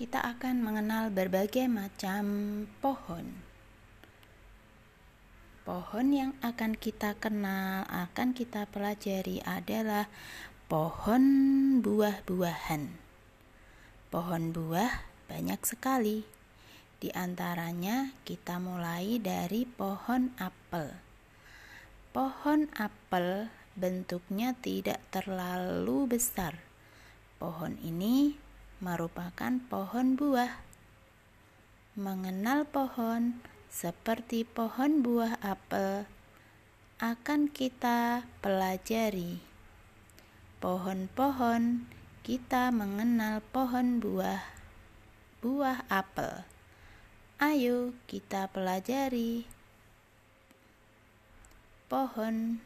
kita akan mengenal berbagai macam pohon. Pohon yang akan kita kenal, akan kita pelajari adalah pohon buah-buahan. Pohon buah banyak sekali. Di antaranya kita mulai dari pohon apel. Pohon apel bentuknya tidak terlalu besar. Pohon ini merupakan pohon buah. Mengenal pohon seperti pohon buah apel akan kita pelajari. Pohon-pohon kita mengenal pohon buah buah apel. Ayo kita pelajari pohon